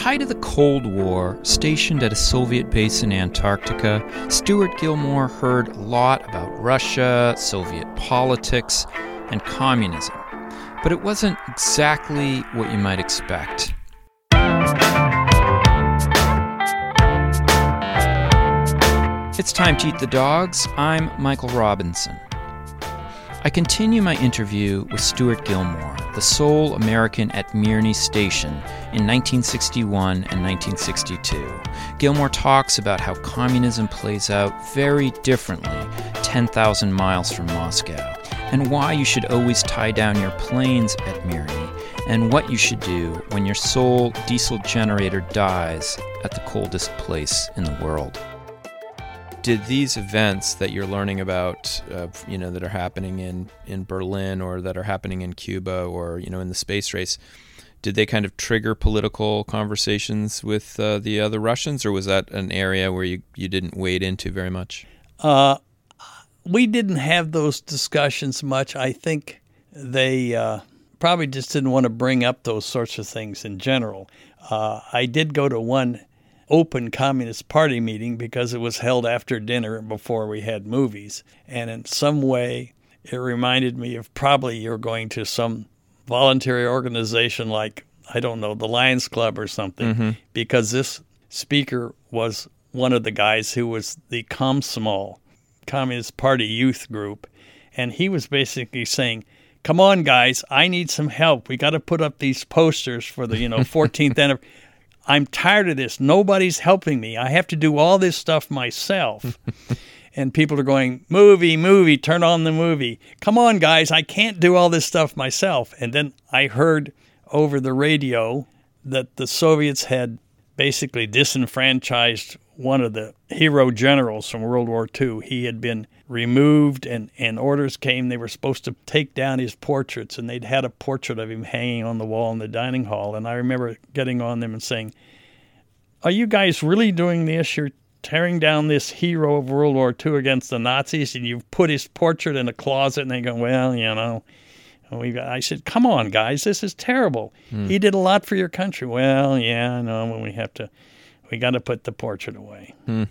height of the Cold War, stationed at a Soviet base in Antarctica, Stuart Gilmore heard a lot about Russia, Soviet politics, and communism. But it wasn't exactly what you might expect. It's time to eat the dogs. I'm Michael Robinson. I continue my interview with Stuart Gilmore, the sole American at Mirny Station in 1961 and 1962. Gilmore talks about how communism plays out very differently 10,000 miles from Moscow, and why you should always tie down your planes at Mirny, and what you should do when your sole diesel generator dies at the coldest place in the world did these events that you're learning about, uh, you know, that are happening in in Berlin or that are happening in Cuba or you know in the space race, did they kind of trigger political conversations with uh, the other Russians, or was that an area where you you didn't wade into very much? Uh, we didn't have those discussions much. I think they uh, probably just didn't want to bring up those sorts of things in general. Uh, I did go to one open Communist Party meeting because it was held after dinner before we had movies. And in some way, it reminded me of probably you're going to some voluntary organization like, I don't know, the Lions Club or something, mm-hmm. because this speaker was one of the guys who was the Komsomol, Communist Party youth group. And he was basically saying, come on guys i need some help we got to put up these posters for the you know 14th anniversary I'm tired of this. Nobody's helping me. I have to do all this stuff myself. and people are going, movie, movie, turn on the movie. Come on, guys, I can't do all this stuff myself. And then I heard over the radio that the Soviets had basically disenfranchised one of the hero generals from World War II. He had been removed, and, and orders came. They were supposed to take down his portraits, and they'd had a portrait of him hanging on the wall in the dining hall. And I remember getting on them and saying, Are you guys really doing this? You're tearing down this hero of World War II against the Nazis, and you've put his portrait in a closet, and they go, Well, you know. We, I said, "Come on, guys, this is terrible. Mm. He did a lot for your country." Well, yeah, no, when we have to we got to put the portrait away. Hmm.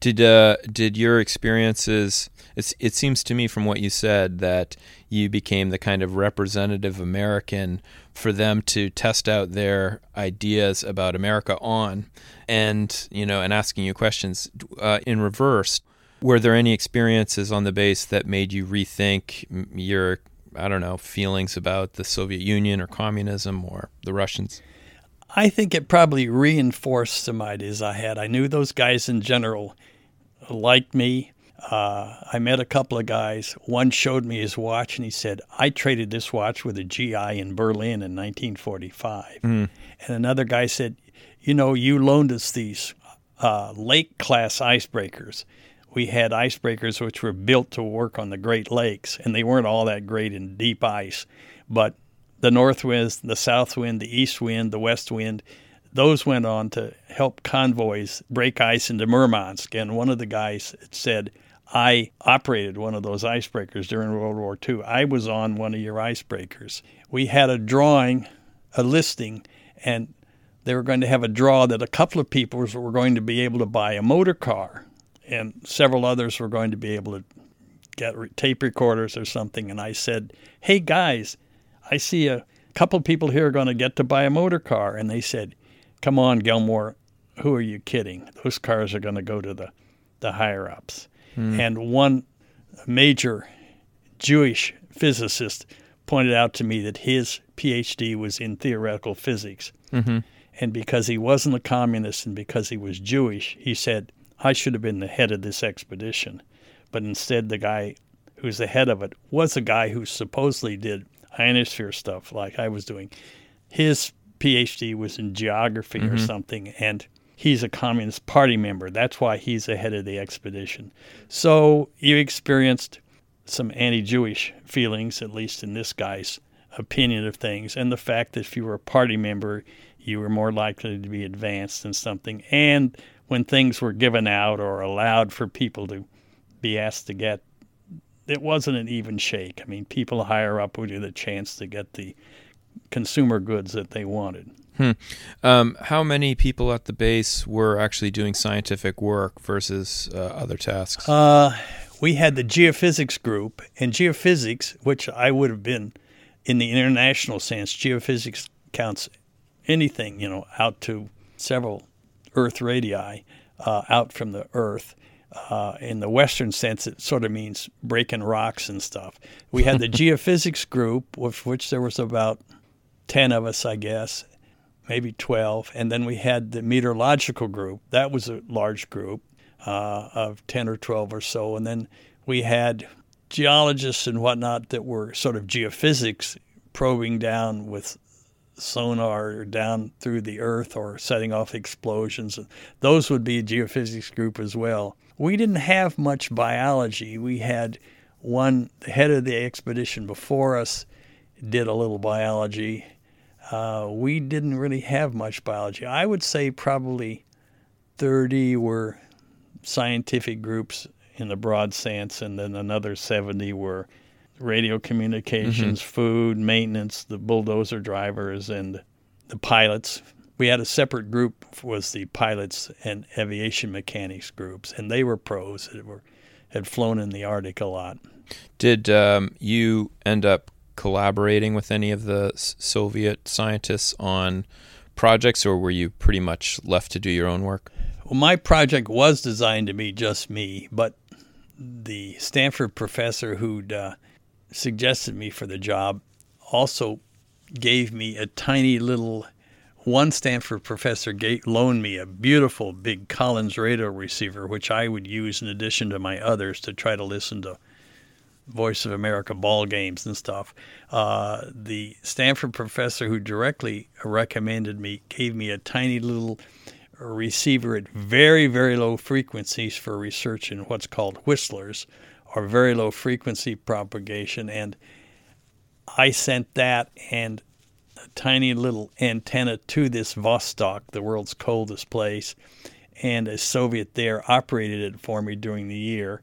Did uh, did your experiences? it seems to me from what you said that you became the kind of representative American for them to test out their ideas about America on, and you know, and asking you questions. Uh, in reverse, were there any experiences on the base that made you rethink your I don't know feelings about the Soviet Union or communism or the Russians? I think it probably reinforced some ideas I had. I knew those guys in general liked me. Uh, I met a couple of guys. One showed me his watch and he said, I traded this watch with a GI in Berlin in 1945. Mm. And another guy said, You know, you loaned us these uh, lake class icebreakers. We had icebreakers which were built to work on the Great Lakes, and they weren't all that great in deep ice. But the north wind, the south wind, the east wind, the west wind. Those went on to help convoys break ice into Murmansk. And one of the guys said, I operated one of those icebreakers during World War II. I was on one of your icebreakers. We had a drawing, a listing, and they were going to have a draw that a couple of people were going to be able to buy a motor car, and several others were going to be able to get tape recorders or something. And I said, Hey guys, I see a couple people here are going to get to buy a motor car. And they said, Come on, Gilmore, who are you kidding? Those cars are going to go to the, the higher ups. Mm. And one major Jewish physicist pointed out to me that his PhD was in theoretical physics. Mm-hmm. And because he wasn't a communist and because he was Jewish, he said, I should have been the head of this expedition. But instead, the guy who's the head of it was a guy who supposedly did ionosphere stuff like I was doing. His PhD was in geography mm-hmm. or something, and he's a Communist Party member. That's why he's ahead of the expedition. So you experienced some anti Jewish feelings, at least in this guy's opinion of things, and the fact that if you were a party member, you were more likely to be advanced in something. And when things were given out or allowed for people to be asked to get it wasn't an even shake. I mean, people higher up would get a chance to get the consumer goods that they wanted. Hmm. Um, how many people at the base were actually doing scientific work versus uh, other tasks? Uh, we had the geophysics group, and geophysics, which I would have been in the international sense, geophysics counts anything, you know, out to several Earth radii uh, out from the Earth. Uh, in the Western sense, it sort of means breaking rocks and stuff. We had the geophysics group, of which there was about 10 of us, I guess, maybe 12. And then we had the meteorological group. That was a large group uh, of 10 or 12 or so. And then we had geologists and whatnot that were sort of geophysics probing down with sonar down through the earth or setting off explosions. Those would be a geophysics group as well. We didn't have much biology. We had one, the head of the expedition before us did a little biology. Uh, we didn't really have much biology. I would say probably 30 were scientific groups in the broad sense, and then another 70 were radio communications, mm-hmm. food, maintenance, the bulldozer drivers, and the pilots. We had a separate group was the pilots and aviation mechanics groups, and they were pros that were had flown in the Arctic a lot. Did um, you end up collaborating with any of the Soviet scientists on projects, or were you pretty much left to do your own work? Well, my project was designed to be just me, but the Stanford professor who'd uh, suggested me for the job also gave me a tiny little one Stanford professor loaned me a beautiful big Collins radio receiver, which I would use in addition to my others to try to listen to Voice of America ball games and stuff. Uh, the Stanford professor who directly recommended me gave me a tiny little receiver at very, very low frequencies for research in what's called whistlers or very low frequency propagation. And I sent that and a tiny little antenna to this Vostok, the world's coldest place. And a Soviet there operated it for me during the year.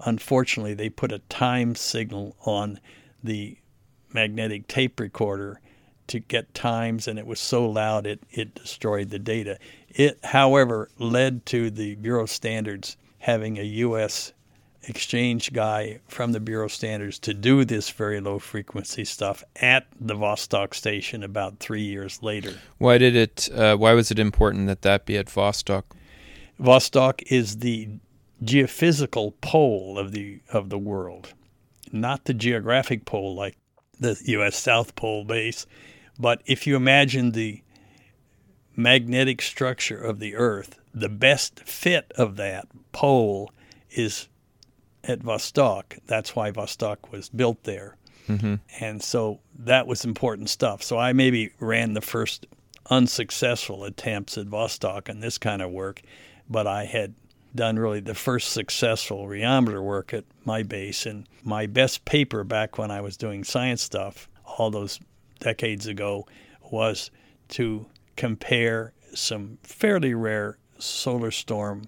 Unfortunately, they put a time signal on the magnetic tape recorder to get times, and it was so loud it, it destroyed the data. It, however, led to the Bureau of Standards having a U.S exchange guy from the Bureau of Standards to do this very low frequency stuff at the Vostok station about three years later. Why did it? Uh, why was it important that that be at Vostok? Vostok is the geophysical pole of the of the world, not the geographic pole like the U.S. South Pole base, but if you imagine the magnetic structure of the Earth, the best fit of that pole is at Vostok. That's why Vostok was built there. Mm-hmm. And so that was important stuff. So I maybe ran the first unsuccessful attempts at Vostok and this kind of work, but I had done really the first successful riometer work at my base. And my best paper back when I was doing science stuff all those decades ago was to compare some fairly rare solar storm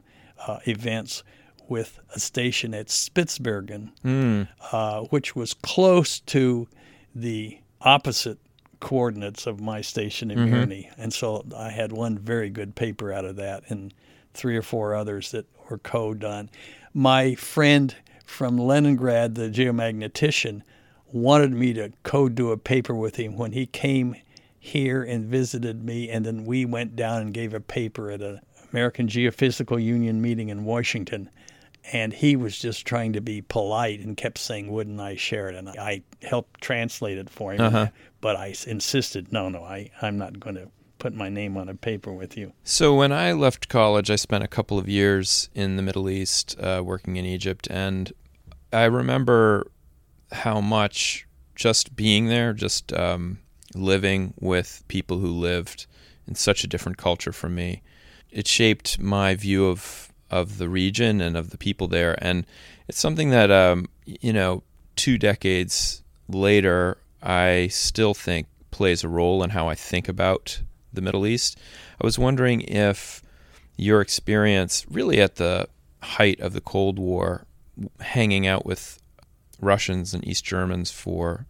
uh, events with a station at Spitsbergen, mm. uh, which was close to the opposite coordinates of my station in mm-hmm. And so I had one very good paper out of that and three or four others that were co done. My friend from Leningrad, the geomagnetician, wanted me to co do a paper with him when he came here and visited me. And then we went down and gave a paper at an American Geophysical Union meeting in Washington and he was just trying to be polite and kept saying, "Wouldn't I share it?" And I helped translate it for him, uh-huh. but I insisted, "No, no, I I'm not going to put my name on a paper with you." So when I left college, I spent a couple of years in the Middle East, uh, working in Egypt, and I remember how much just being there, just um, living with people who lived in such a different culture from me, it shaped my view of of the region and of the people there. And it's something that, um, you know, two decades later, I still think plays a role in how I think about the Middle East. I was wondering if your experience, really at the height of the Cold War, hanging out with Russians and East Germans for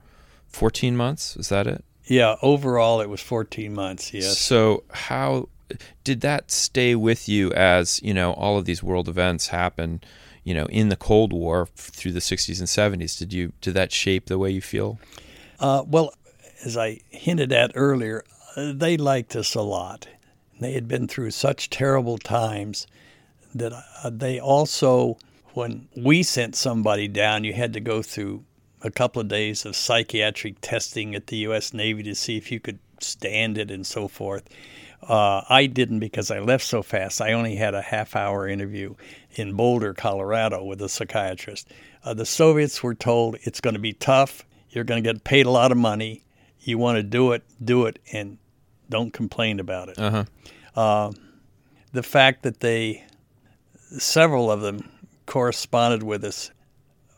14 months, is that it? Yeah, overall it was 14 months, yes. So, how did that stay with you as, you know, all of these world events happen, you know, in the Cold War through the 60s and 70s? Did you did that shape the way you feel? Uh, well, as I hinted at earlier, they liked us a lot. They had been through such terrible times that uh, they also, when we sent somebody down, you had to go through a couple of days of psychiatric testing at the U.S. Navy to see if you could stand it and so forth. Uh, I didn't because I left so fast. I only had a half hour interview in Boulder, Colorado, with a psychiatrist. Uh, the Soviets were told it's going to be tough. You're going to get paid a lot of money. You want to do it, do it, and don't complain about it. Uh-huh. Uh, the fact that they, several of them, corresponded with us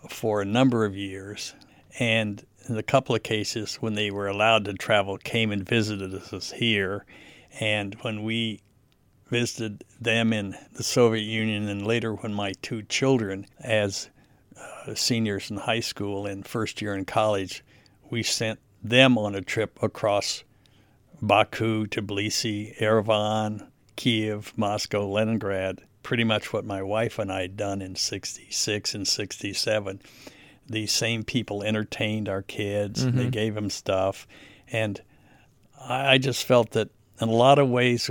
for a number of years, and in a couple of cases, when they were allowed to travel, came and visited us here and when we visited them in the Soviet Union, and later when my two children, as uh, seniors in high school and first year in college, we sent them on a trip across Baku, Tbilisi, Yerevan, Kiev, Moscow, Leningrad, pretty much what my wife and I had done in 66 and 67. These same people entertained our kids, mm-hmm. they gave them stuff. And I just felt that in a lot of ways,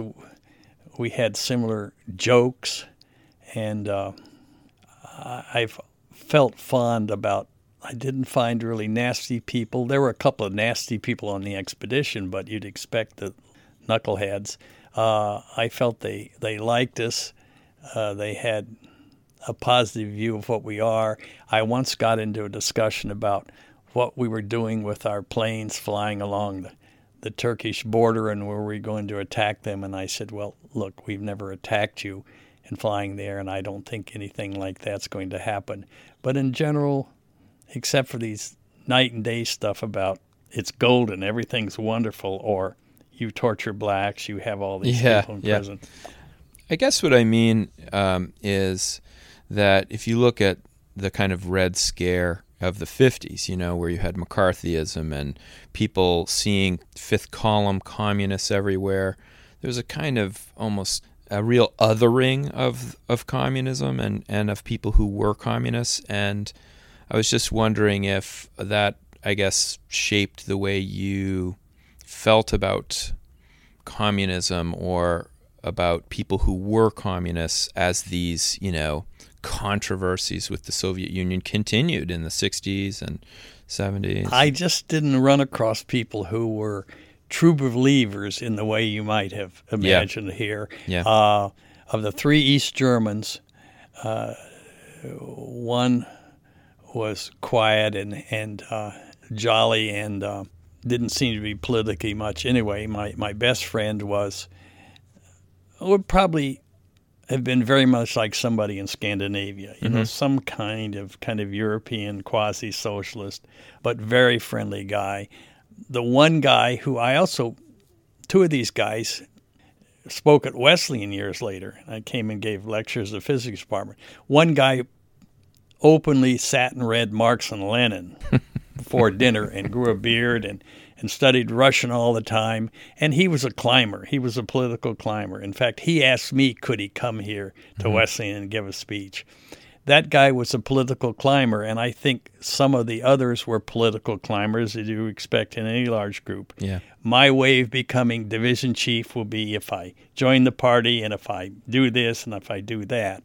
we had similar jokes, and uh, I've felt fond about. I didn't find really nasty people. There were a couple of nasty people on the expedition, but you'd expect the knuckleheads. Uh, I felt they they liked us. Uh, they had a positive view of what we are. I once got into a discussion about what we were doing with our planes flying along the the Turkish border and were we going to attack them? And I said, well, look, we've never attacked you in flying there, and I don't think anything like that's going to happen. But in general, except for these night and day stuff about it's golden, everything's wonderful, or you torture blacks, you have all these yeah, people in yeah. prison. I guess what I mean um, is that if you look at the kind of Red Scare of the 50s, you know, where you had McCarthyism and people seeing fifth column communists everywhere. There was a kind of almost a real othering of of communism and, and of people who were communists. And I was just wondering if that, I guess, shaped the way you felt about communism or about people who were communists as these, you know, controversies with the Soviet Union continued in the 60s and 70s. I just didn't run across people who were true believers in the way you might have imagined yeah. here. Yeah. Uh, of the three East Germans, uh, one was quiet and and uh, jolly and uh, didn't seem to be politically much. Anyway, my my best friend was would probably have been very much like somebody in Scandinavia, you mm-hmm. know, some kind of kind of European quasi-socialist, but very friendly guy. The one guy who I also, two of these guys, spoke at Wesleyan years later. I came and gave lectures at the physics department. One guy openly sat and read Marx and Lenin before dinner and grew a beard and and studied Russian all the time. And he was a climber. He was a political climber. In fact, he asked me, could he come here to mm-hmm. Wesleyan and give a speech? That guy was a political climber, and I think some of the others were political climbers, as you expect in any large group. Yeah. My way of becoming division chief will be if I join the party and if I do this and if I do that.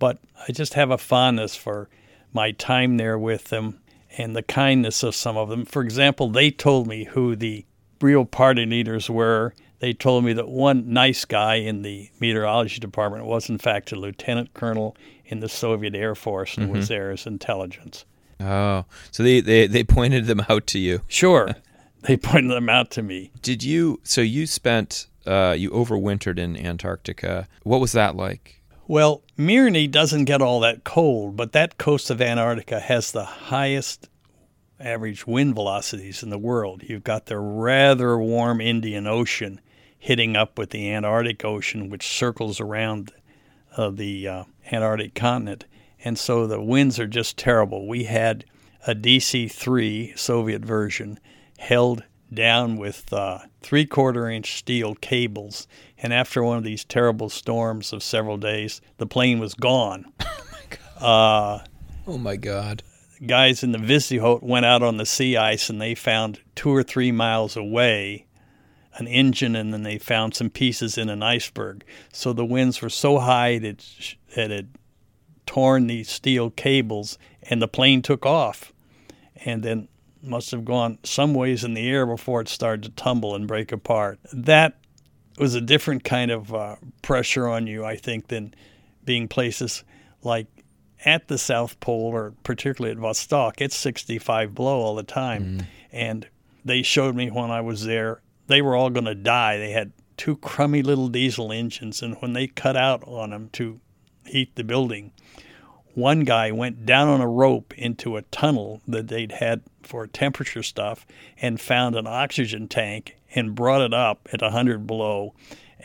But I just have a fondness for my time there with them and the kindness of some of them. For example, they told me who the real party leaders were. They told me that one nice guy in the meteorology department was, in fact, a lieutenant colonel in the Soviet Air Force and mm-hmm. was there as intelligence. Oh, so they, they, they pointed them out to you? Sure. they pointed them out to me. Did you, so you spent, uh, you overwintered in Antarctica. What was that like? Well, Mirny doesn't get all that cold, but that coast of Antarctica has the highest average wind velocities in the world. You've got the rather warm Indian Ocean hitting up with the Antarctic Ocean, which circles around uh, the uh, Antarctic continent. And so the winds are just terrible. We had a DC 3 Soviet version held down with uh, three quarter inch steel cables. And after one of these terrible storms of several days, the plane was gone. Oh, my God. Uh, oh my God. Guys in the vezdekhod went out on the sea ice and they found two or three miles away an engine and then they found some pieces in an iceberg. So the winds were so high that it had torn these steel cables and the plane took off. And then must have gone some ways in the air before it started to tumble and break apart. That was a different kind of uh, pressure on you, I think, than being places like at the South Pole or particularly at Vostok. It's 65 below all the time. Mm. And they showed me when I was there, they were all going to die. They had two crummy little diesel engines, and when they cut out on them to heat the building, one guy went down on a rope into a tunnel that they'd had for temperature stuff and found an oxygen tank and brought it up at 100 below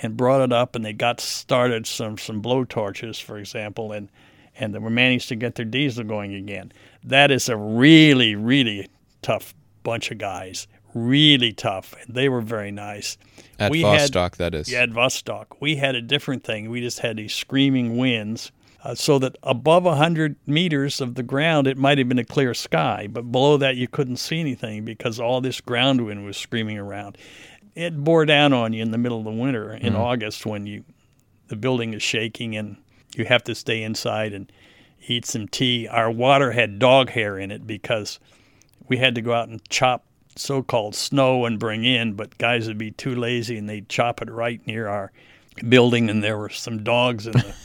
and brought it up and they got started some some blow torches for example and and they were managed to get their diesel going again. That is a really really tough bunch of guys. Really tough. They were very nice. At we Vostok had, that is. Yeah at Vostok. We had a different thing. We just had these screaming winds uh, so that above 100 meters of the ground it might have been a clear sky, but below that you couldn't see anything because all this ground wind was screaming around. It bore down on you in the middle of the winter in mm-hmm. August when you the building is shaking and you have to stay inside and eat some tea. Our water had dog hair in it because we had to go out and chop so-called snow and bring in, but guys would be too lazy and they'd chop it right near our building and there were some dogs in the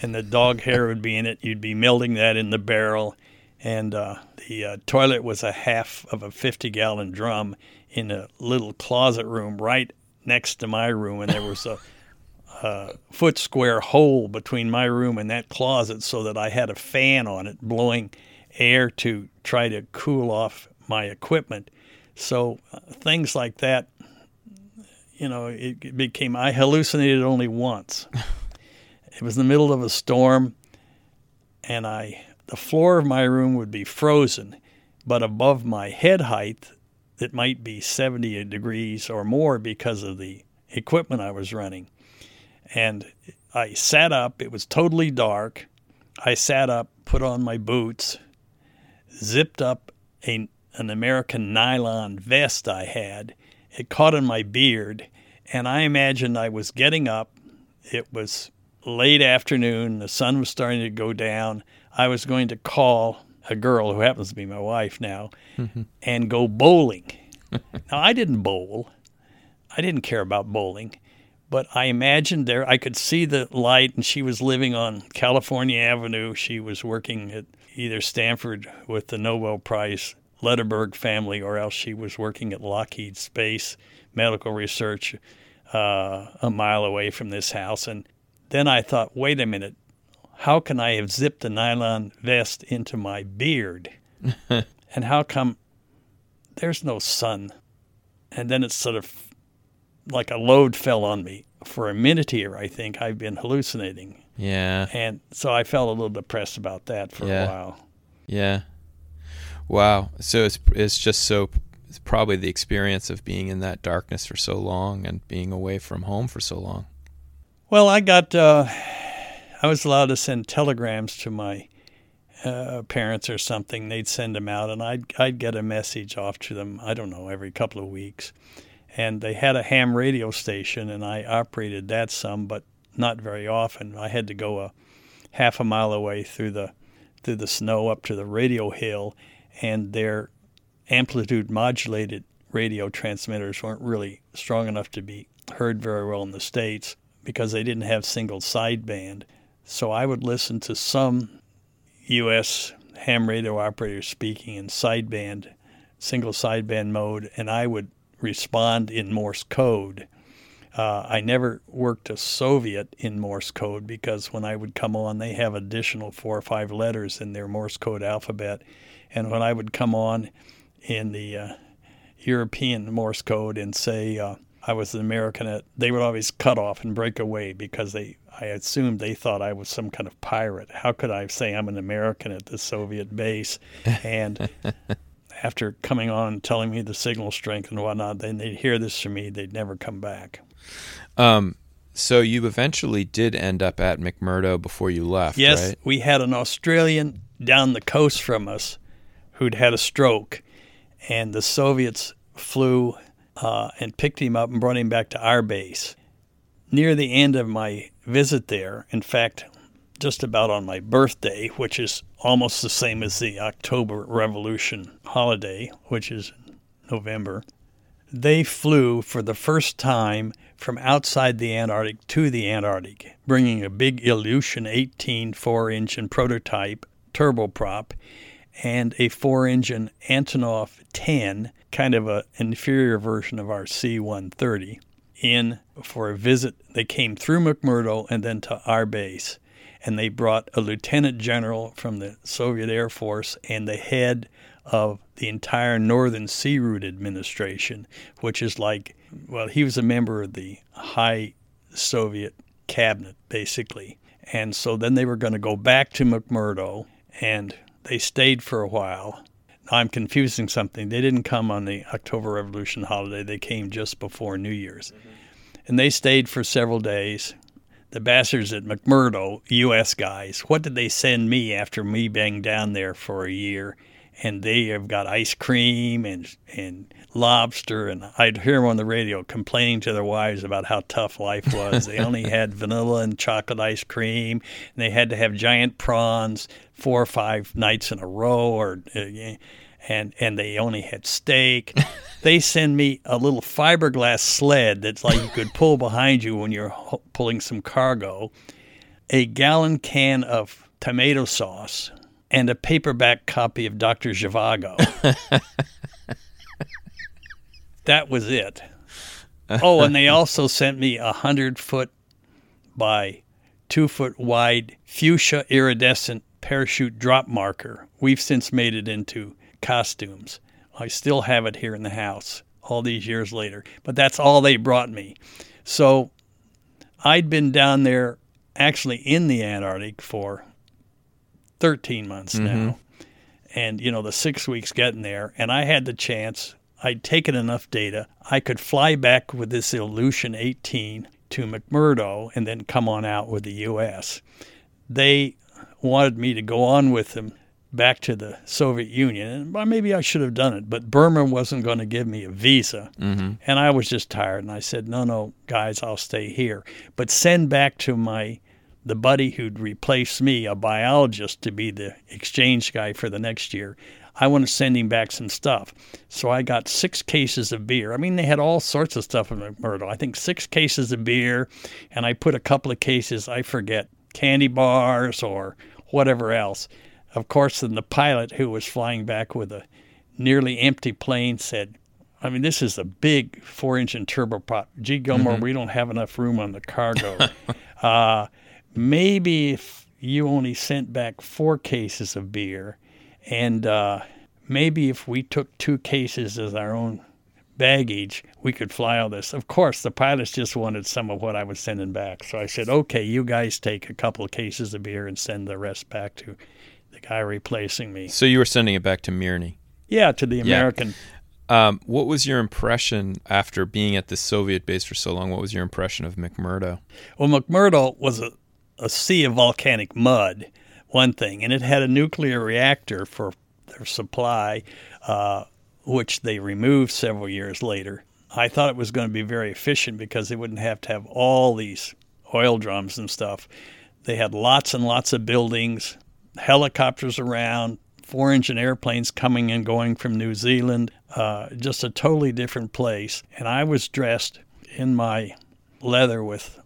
and the dog hair would be in it. You'd be melting that in the barrel, and uh, the uh, toilet was a half of a 50 gallon drum in a little closet room right next to my room, and there was a, a foot square hole between my room and that closet so that I had a fan on it blowing air to try to cool off my equipment. So uh, things like that, you know, it became I hallucinated only once. It was in the middle of a storm, and I the floor of my room would be frozen, but above my head height, it might be 70 degrees or more because of the equipment I was running. And I sat up. It was totally dark. I sat up, put on my boots, zipped up a, an American nylon vest I had. It caught in my beard, and I imagined I was getting up. It was late afternoon. The sun was starting to go down. I was going to call a girl who happens to be my wife now mm-hmm. and go bowling. now, I didn't bowl. I didn't care about bowling, but I imagined there I could see the light, and she was living on California Avenue. She was working at either Stanford with the Nobel Prize Lederberg family, or else she was working at Lockheed Space Medical Research uh, a mile away from this house. And then I thought, wait a minute, how can I have zipped a nylon vest into my beard? and how come there's no sun? And then it's sort of like a load fell on me. For a minute here, I think I've been hallucinating. Yeah. And so I felt a little depressed about that for yeah. a while. Yeah. Wow. So it's it's just so it's probably the experience of being in that darkness for so long and being away from home for so long. Well, I got, uh, I was allowed to send telegrams to my uh, parents or something. They'd send them out, and I'd I'd get a message off to them. I don't know every couple of weeks, and they had a ham radio station, and I operated that some, but not very often. I had to go a half a mile away through the through the snow up to the radio hill, and their amplitude modulated radio transmitters weren't really strong enough to be heard very well in the states because they didn't have single sideband. So I would listen to some U.S. ham radio operators speaking in sideband, single sideband mode, and I would respond in Morse code. Uh, I never worked a Soviet in Morse code because when I would come on, they have additional four or five letters in their Morse code alphabet. And when I would come on in the uh, European Morse code and say, uh, I was an American, at they would always cut off and break away because they, I assumed they thought I was some kind of pirate. How could I say I'm an American at the Soviet base? And after coming on and telling me the signal strength and whatnot, then they'd hear this from me. They'd never come back. Um, so you eventually did end up at McMurdo before you left, Yes, right? we had an Australian down the coast from us who'd had a stroke, and the Soviets flew uh, and picked him up and brought him back to our base. Near the end of my visit there, in fact, just about on my birthday, which is almost the same as the October Revolution holiday, which is November, they flew for the first time from outside the Antarctic to the Antarctic, bringing a big Ilyushin 18 four engine prototype turboprop and a four engine Antonov 10, kind of an inferior version of our C 130, in for a visit. They came through McMurdo and then to our base. And they brought a lieutenant general from the Soviet Air Force and the head of the entire Northern Sea Route Administration, which is like, well, he was a member of the high Soviet cabinet, basically. And so then they were going to go back to McMurdo, and they stayed for a while. I'm confusing something. They didn't come on the October Revolution holiday, they came just before New Year's. And they stayed for several days. The bastards at McMurdo, U.S. guys, what did they send me after me being down there for a year? And they have got ice cream and and lobster and I'd hear them on the radio complaining to their wives about how tough life was. they only had vanilla and chocolate ice cream and they had to have giant prawns four or five nights in a row or uh, and and they only had steak. they send me a little fiberglass sled that's like you could pull behind you when you're pulling some cargo, a gallon can of tomato sauce and a paperback copy of Dr. Zhivago. that was it. Oh, and they also sent me a hundred foot by two foot wide fuchsia iridescent parachute drop marker. We've since made it into costumes. I still have it here in the house all these years later, but that's all they brought me. So I'd been down there actually in the Antarctic for 13 months mm-hmm. now. And, you know, the six weeks getting there. And I had the chance, I'd taken enough data, I could fly back with this Ilyushin 18 to McMurdo and then come on out with the U.S. They wanted me to go on with them back to the Soviet Union. And maybe I should have done it, but Burma wasn't going to give me a visa. Mm-hmm. And I was just tired. And I said, no, no, guys, I'll stay here. But send back to my the buddy who'd replace me, a biologist, to be the exchange guy for the next year. I want to send him back some stuff. So I got six cases of beer. I mean, they had all sorts of stuff in McMurdo. I think six cases of beer, and I put a couple of cases, I forget, candy bars or whatever else. Of course, then the pilot who was flying back with a nearly empty plane said, I mean, this is a big four engine turboprop. Gee, Gilmore, mm-hmm. we don't have enough room on the cargo. uh, maybe if you only sent back four cases of beer, and uh, maybe if we took two cases as our own baggage, we could fly all this. Of course, the pilots just wanted some of what I was sending back. So I said, okay, you guys take a couple of cases of beer and send the rest back to the guy replacing me. So you were sending it back to Mirny? Yeah, to the American. Yeah. Um, what was your impression after being at the Soviet base for so long? What was your impression of McMurdo? Well, McMurdo was a a sea of volcanic mud, one thing, and it had a nuclear reactor for their supply, uh, which they removed several years later. I thought it was going to be very efficient because they wouldn't have to have all these oil drums and stuff. They had lots and lots of buildings, helicopters around, four engine airplanes coming and going from New Zealand, uh, just a totally different place. And I was dressed in my leather with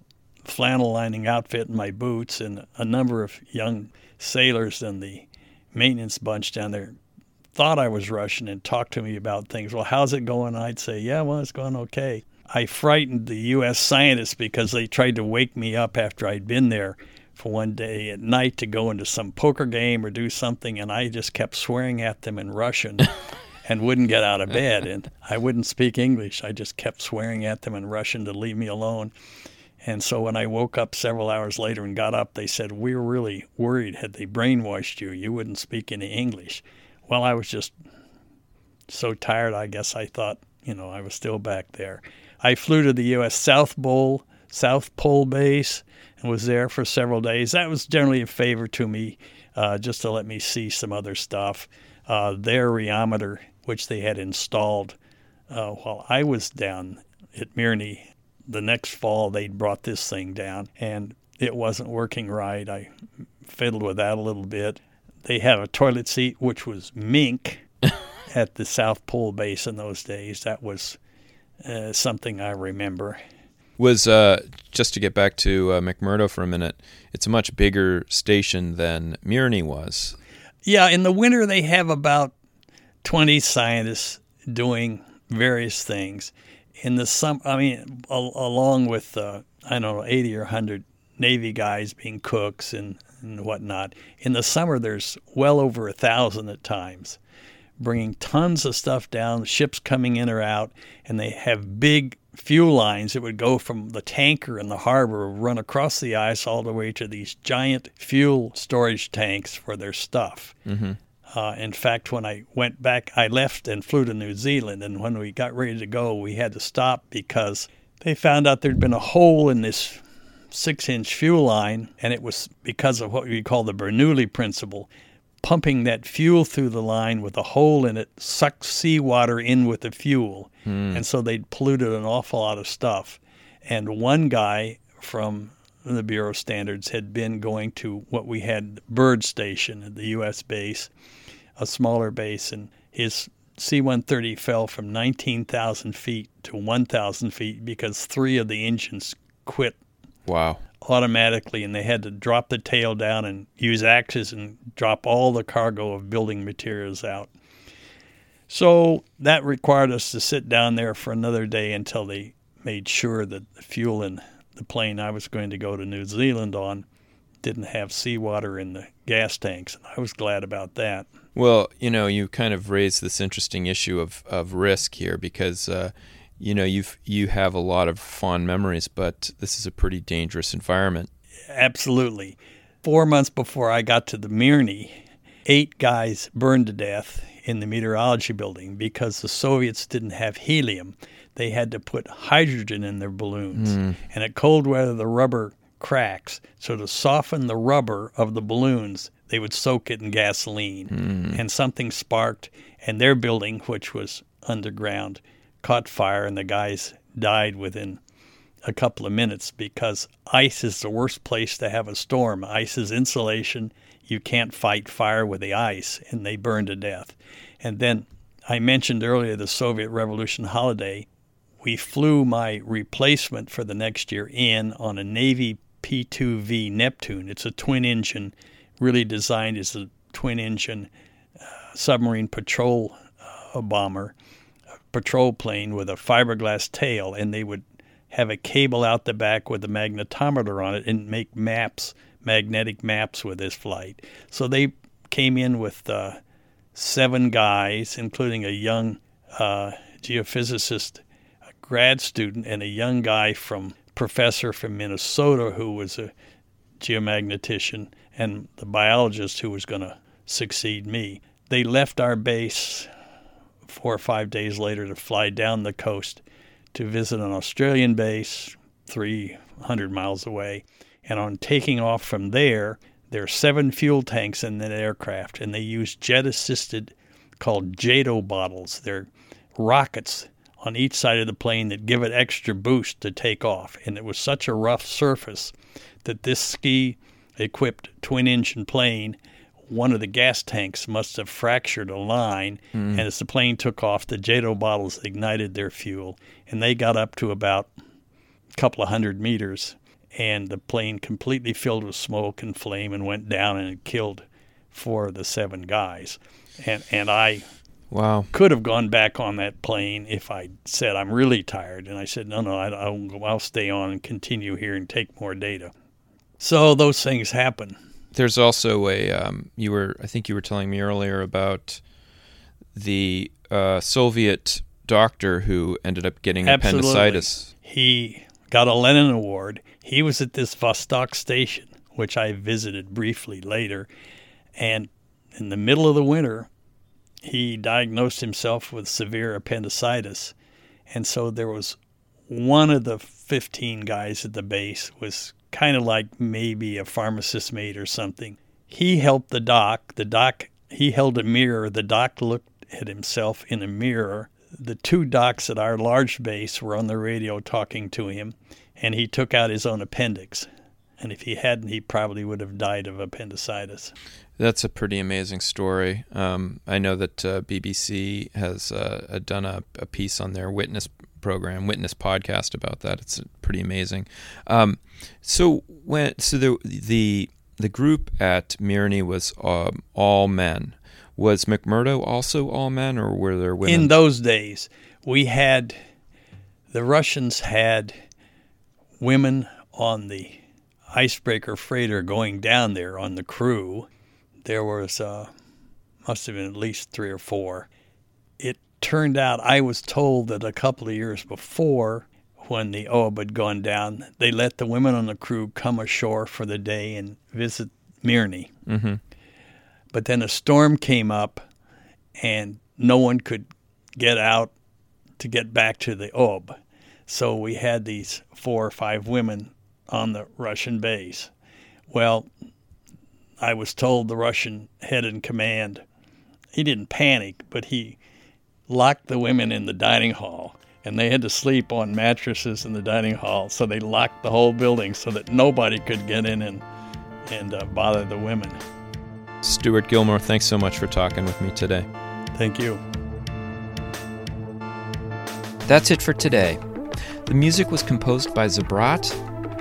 flannel lining outfit and my boots, and a number of young sailors in the maintenance bunch down there thought I was Russian and talked to me about things. Well, how's it going? I'd say, yeah, well, it's going okay. I frightened the U.S. scientists because they tried to wake me up after I'd been there for one day at night to go into some poker game or do something, and I just kept swearing at them in Russian. and wouldn't get out of bed and I wouldn't speak English. I just kept swearing at them in Russian to leave me alone. And so when I woke up several hours later and got up, they said, We were really worried. Had they brainwashed you, you wouldn't speak any English. Well, I was just so tired, I guess I thought, you know, I was still back there. I flew to the U.S. South Pole, South Pole Base, and was there for several days. That was generally a favor to me, uh, just to let me see some other stuff. Uh, their riometer, which they had installed uh, while I was down at Mirny, the next fall they'd brought this thing down, and it wasn't working right. I fiddled with that a little bit. They had a toilet seat which was mink at the South Pole base in those days. That was uh, something I remember. Was uh, just to get back to uh, McMurdo for a minute. It's a much bigger station than Mirny was. Yeah, in the winter they have about twenty scientists doing various things. In the summer, I mean, al- along with uh, I don't know eighty or hundred Navy guys being cooks and, and whatnot. In the summer, there's well over a thousand at times bringing tons of stuff down, ships coming in or out, and they have big fuel lines that would go from the tanker in the harbor, run across the ice all the way to these giant fuel storage tanks for their stuff. Mm-hmm. Uh, in fact, when I went back, I left and flew to New Zealand, and when we got ready to go, we had to stop because they found out there'd been a hole in this six inch fuel line, and it was because of what we call the Bernoulli principle pumping that fuel through the line with a hole in it sucked seawater in with the fuel. Mm. And so they'd polluted an awful lot of stuff. And one guy from the Bureau of Standards had been going to what we had Byrd Station at the U.S. base, a smaller base, and his C 130 fell from 19,000 feet to 1,000 feet because three of the engines quit. Wow automatically, and they had to drop the tail down and use axes and drop all the cargo of building materials out. So that required us to sit down there for another day until they made sure that the fuel in the plane I was going to go to New Zealand on didn't have seawater in the gas tanks, and I was glad about that. Well, you know, you kind of raised this interesting issue of, of risk here because uh, you know you've you have a lot of fond memories, but this is a pretty dangerous environment. Absolutely. Four months before I got to the Mirny, eight guys burned to death in the meteorology building because the Soviets didn't have helium. They had to put hydrogen in their balloons. Mm. And at cold weather, the rubber cracks. So to soften the rubber of the balloons, they would soak it in gasoline. Mm. And something sparked, and their building, which was underground, caught fire and the guys died within a couple of minutes because ice is the worst place to have a storm. Ice is insulation. You can't fight fire with the ice, and they burned to death. And then I mentioned earlier the Soviet Revolution holiday. We flew my replacement for the next year in on a Navy P 2V Neptune. It's a twin engine, really designed as a twin engine uh, submarine patrol uh, bomber patrol plane with a fiberglass tail, and they would have a cable out the back with a magnetometer on it and make maps, magnetic maps with this flight. So they came in with uh, seven guys, including a young uh, geophysicist, a grad student, and a young guy from professor from Minnesota who was a geomagnetician, and the biologist who was going to succeed me. They left our base four or five days later to fly down the coast to visit an Australian base 300 miles away. And on taking off from there, there are seven fuel tanks in that aircraft, and they use jet assisted, called JATO bottles. They're rockets on each side of the plane that give it extra boost to take off. And it was such a rough surface that this ski equipped twin engine plane one of the gas tanks must have fractured a line, mm. and as the plane took off, the JATO bottles ignited their fuel, and they got up to about a couple of hundred meters, and the plane completely filled with smoke and flame and went down and it killed four of the seven guys. And and I wow could have gone back on that plane if I said I'm really tired, and I said no no I, I'll I'll stay on and continue here and take more data. So those things happen there's also a um, you were I think you were telling me earlier about the uh, Soviet doctor who ended up getting Absolutely. appendicitis. He got a Lenin Award. He was at this Vostok station, which I visited briefly later, and in the middle of the winter, he diagnosed himself with severe appendicitis. And so there was one of the 15 guys at the base was kind of like maybe a pharmacist mate or something. He helped the doc. The doc, he held a mirror. The doc looked at himself in a mirror. The two docs at our large base were on the radio talking to him, and he took out his own appendix. And if he hadn't, he probably would have died of appendicitis. That's a pretty amazing story. Um, I know that uh, BBC has uh, done a, a, piece on their witness program, witness podcast about that. It's pretty amazing. Um, so when so the the the group at Mirny was um, all men. Was McMurdo also all men, or were there women? In those days, we had the Russians had women on the icebreaker freighter going down there on the crew. There was uh, must have been at least three or four. It turned out I was told that a couple of years before, when the Ob had gone down, they let the women on the crew come ashore for the day and visit Mirny. Mm-hmm. But then a storm came up, and no one could get out to get back to the Ob. So we had these four or five women on the Russian base. Well, I was told the Russian head in command, he didn't panic, but he locked the women in the dining hall and they had to sleep on mattresses in the dining hall. So they locked the whole building so that nobody could get in and, and uh, bother the women. Stuart Gilmore, thanks so much for talking with me today. Thank you. That's it for today. The music was composed by Zabrat.